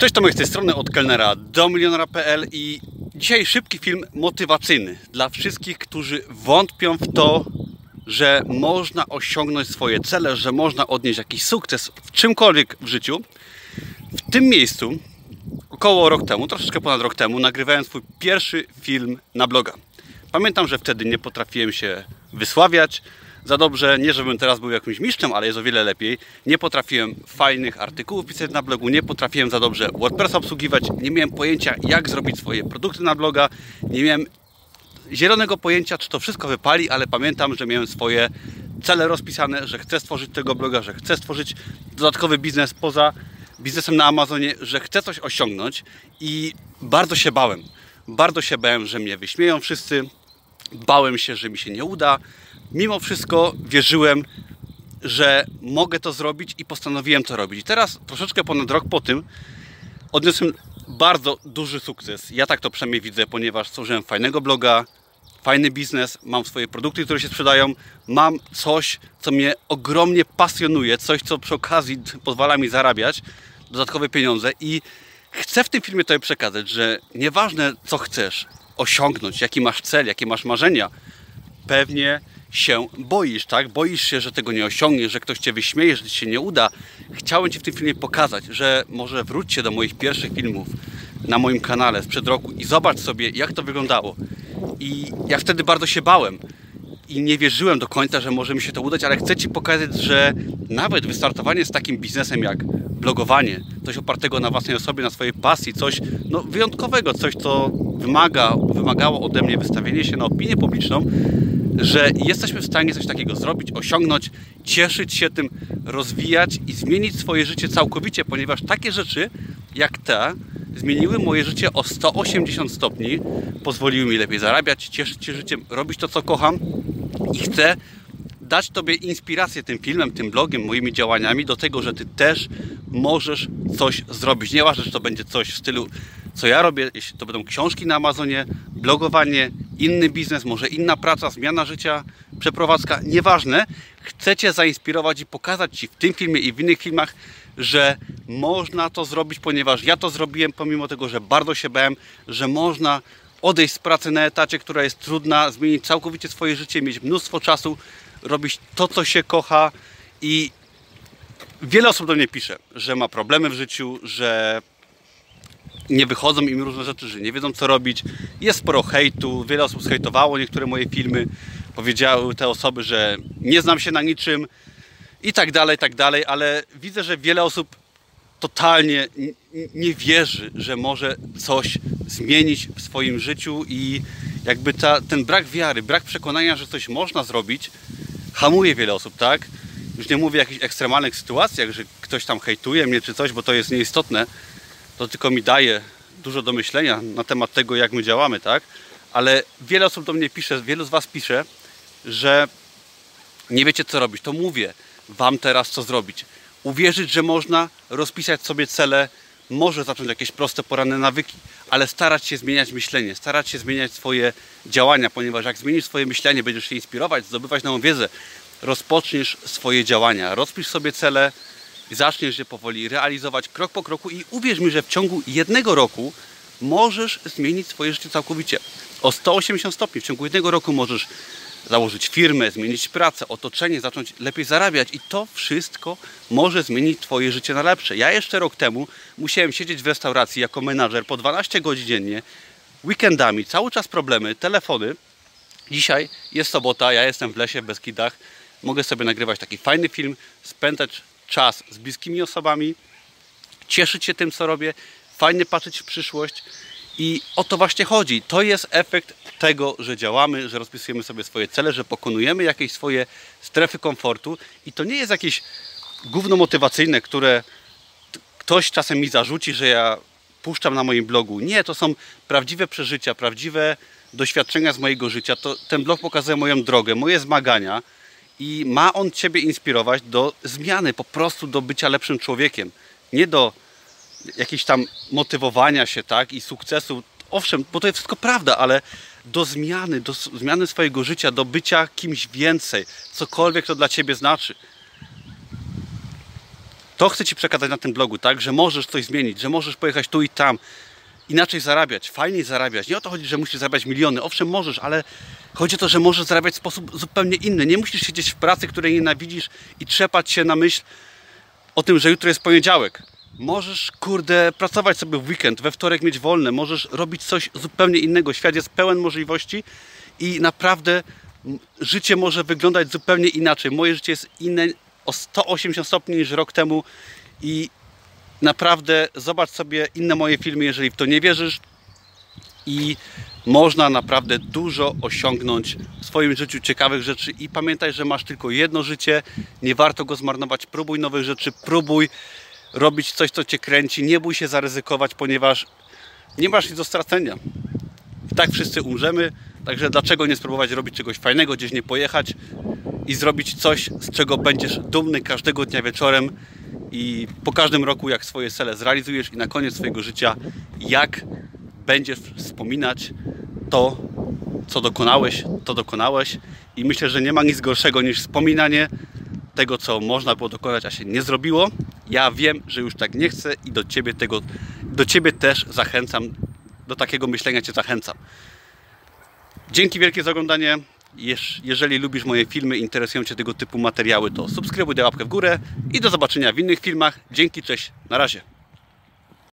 Cześć Tomek z tej strony od kelnera do milionera.pl i dzisiaj szybki film motywacyjny dla wszystkich, którzy wątpią w to, że można osiągnąć swoje cele, że można odnieść jakiś sukces w czymkolwiek w życiu. W tym miejscu około rok temu, troszeczkę ponad rok temu, nagrywałem swój pierwszy film na bloga. Pamiętam, że wtedy nie potrafiłem się wysławiać, za dobrze. Nie, żebym teraz był jakimś mistrzem, ale jest o wiele lepiej. Nie potrafiłem fajnych artykułów pisać na blogu, nie potrafiłem za dobrze WordPressa obsługiwać, nie miałem pojęcia, jak zrobić swoje produkty na bloga, nie miałem zielonego pojęcia, czy to wszystko wypali, ale pamiętam, że miałem swoje cele rozpisane, że chcę stworzyć tego bloga, że chcę stworzyć dodatkowy biznes poza biznesem na Amazonie, że chcę coś osiągnąć i bardzo się bałem. Bardzo się bałem, że mnie wyśmieją wszyscy, bałem się, że mi się nie uda, mimo wszystko wierzyłem, że mogę to zrobić i postanowiłem to robić. I teraz, troszeczkę ponad rok po tym, odniosłem bardzo duży sukces. Ja tak to przynajmniej widzę, ponieważ stworzyłem fajnego bloga, fajny biznes, mam swoje produkty, które się sprzedają, mam coś, co mnie ogromnie pasjonuje, coś, co przy okazji pozwala mi zarabiać dodatkowe pieniądze i chcę w tym filmie tobie przekazać, że nieważne co chcesz osiągnąć, jaki masz cel, jakie masz marzenia, pewnie się boisz, tak? Boisz się, że tego nie osiągniesz, że ktoś cię wyśmieje, że ci się nie uda. Chciałem ci w tym filmie pokazać, że może wróćcie do moich pierwszych filmów na moim kanale sprzed roku i zobacz sobie, jak to wyglądało. I ja wtedy bardzo się bałem i nie wierzyłem do końca, że może mi się to udać, ale chcę Ci pokazać, że nawet wystartowanie z takim biznesem jak blogowanie, coś opartego na własnej osobie, na swojej pasji, coś no, wyjątkowego, coś, co wymaga, wymagało ode mnie wystawienie się na opinię publiczną, że jesteśmy w stanie coś takiego zrobić, osiągnąć, cieszyć się tym, rozwijać i zmienić swoje życie całkowicie, ponieważ takie rzeczy jak te zmieniły moje życie o 180 stopni, pozwoliły mi lepiej zarabiać, cieszyć się życiem, robić to, co kocham i chcę dać Tobie inspirację tym filmem, tym blogiem, moimi działaniami do tego, że Ty też możesz coś zrobić. Nieważne, czy to będzie coś w stylu, co ja robię, jeśli to będą książki na Amazonie, blogowanie, inny biznes, może inna praca, zmiana życia, przeprowadzka, nieważne. Chcę Cię zainspirować i pokazać Ci w tym filmie i w innych filmach, że można to zrobić, ponieważ ja to zrobiłem, pomimo tego, że bardzo się bałem, że można odejść z pracy na etacie, która jest trudna, zmienić całkowicie swoje życie, mieć mnóstwo czasu, robić to, co się kocha i wiele osób do mnie pisze, że ma problemy w życiu, że nie wychodzą im różne rzeczy, że nie wiedzą co robić. Jest sporo hejtu, wiele osób zhejtowało niektóre moje filmy. Powiedziały te osoby, że nie znam się na niczym i tak dalej, i tak dalej, ale widzę, że wiele osób totalnie nie wierzy, że może coś zmienić w swoim życiu i jakby ta, ten brak wiary, brak przekonania, że coś można zrobić, hamuje wiele osób, tak? Już nie mówię o jakichś ekstremalnych sytuacjach, że ktoś tam hejtuje mnie czy coś, bo to jest nieistotne. To tylko mi daje dużo do myślenia na temat tego, jak my działamy, tak? Ale wiele osób do mnie pisze, wielu z Was pisze, że nie wiecie co robić. To mówię Wam teraz co zrobić. Uwierzyć, że można rozpisać sobie cele, może zacząć jakieś proste poranne nawyki, ale starać się zmieniać myślenie, starać się zmieniać swoje działania, ponieważ jak zmienisz swoje myślenie, będziesz się inspirować, zdobywać nową wiedzę, rozpoczniesz swoje działania, rozpisz sobie cele i zaczniesz je powoli realizować krok po kroku i uwierz mi, że w ciągu jednego roku możesz zmienić swoje życie całkowicie. O 180 stopni. W ciągu jednego roku możesz założyć firmę, zmienić pracę, otoczenie, zacząć lepiej zarabiać i to wszystko może zmienić Twoje życie na lepsze. Ja jeszcze rok temu musiałem siedzieć w restauracji jako menadżer po 12 godzin dziennie, weekendami, cały czas problemy, telefony. Dzisiaj jest sobota, ja jestem w lesie, w Beskidach, mogę sobie nagrywać taki fajny film, spędzać czas z bliskimi osobami, cieszyć się tym, co robię, fajnie patrzeć w przyszłość i o to właśnie chodzi. To jest efekt tego, że działamy, że rozpisujemy sobie swoje cele, że pokonujemy jakieś swoje strefy komfortu i to nie jest jakieś gówno motywacyjne, które ktoś czasem mi zarzuci, że ja puszczam na moim blogu. Nie, to są prawdziwe przeżycia, prawdziwe doświadczenia z mojego życia. To, ten blog pokazuje moją drogę, moje zmagania i ma on Ciebie inspirować do zmiany, po prostu do bycia lepszym człowiekiem. Nie do jakiegoś tam motywowania się, tak, i sukcesu. Owszem, bo to jest wszystko prawda, ale do zmiany, do zmiany swojego życia, do bycia kimś więcej, cokolwiek to dla Ciebie znaczy. To chcę Ci przekazać na tym blogu, tak? Że możesz coś zmienić, że możesz pojechać tu i tam, inaczej zarabiać, fajniej zarabiać. Nie o to chodzi, że musisz zarabiać miliony. Owszem, możesz, ale chodzi o to, że możesz zarabiać w sposób zupełnie inny. Nie musisz siedzieć w pracy, której nienawidzisz i trzepać się na myśl o tym, że jutro jest poniedziałek. Możesz, kurde, pracować sobie w weekend, we wtorek mieć wolne, możesz robić coś zupełnie innego. Świat jest pełen możliwości i naprawdę życie może wyglądać zupełnie inaczej. Moje życie jest inne o 180 stopni niż rok temu i naprawdę zobacz sobie inne moje filmy, jeżeli w to nie wierzysz. I można naprawdę dużo osiągnąć w swoim życiu ciekawych rzeczy. I pamiętaj, że masz tylko jedno życie, nie warto go zmarnować, próbuj nowych rzeczy, próbuj robić coś, co Cię kręci, nie bój się zaryzykować, ponieważ nie masz nic do stracenia. I tak wszyscy umrzemy, także dlaczego nie spróbować robić czegoś fajnego, gdzieś nie pojechać i zrobić coś, z czego będziesz dumny każdego dnia wieczorem i po każdym roku, jak swoje cele zrealizujesz i na koniec swojego życia, jak będziesz wspominać to, co dokonałeś, to dokonałeś i myślę, że nie ma nic gorszego niż wspominanie tego, co można było dokonać, a się nie zrobiło. Ja wiem, że już tak nie chcę i do Ciebie tego, do Ciebie też zachęcam, do takiego myślenia Cię zachęcam. Dzięki wielkie za oglądanie. Jeż- Jeżeli lubisz moje filmy, interesują Cię tego typu materiały, to subskrybuj, daj łapkę w górę i do zobaczenia w innych filmach. Dzięki, cześć, na razie.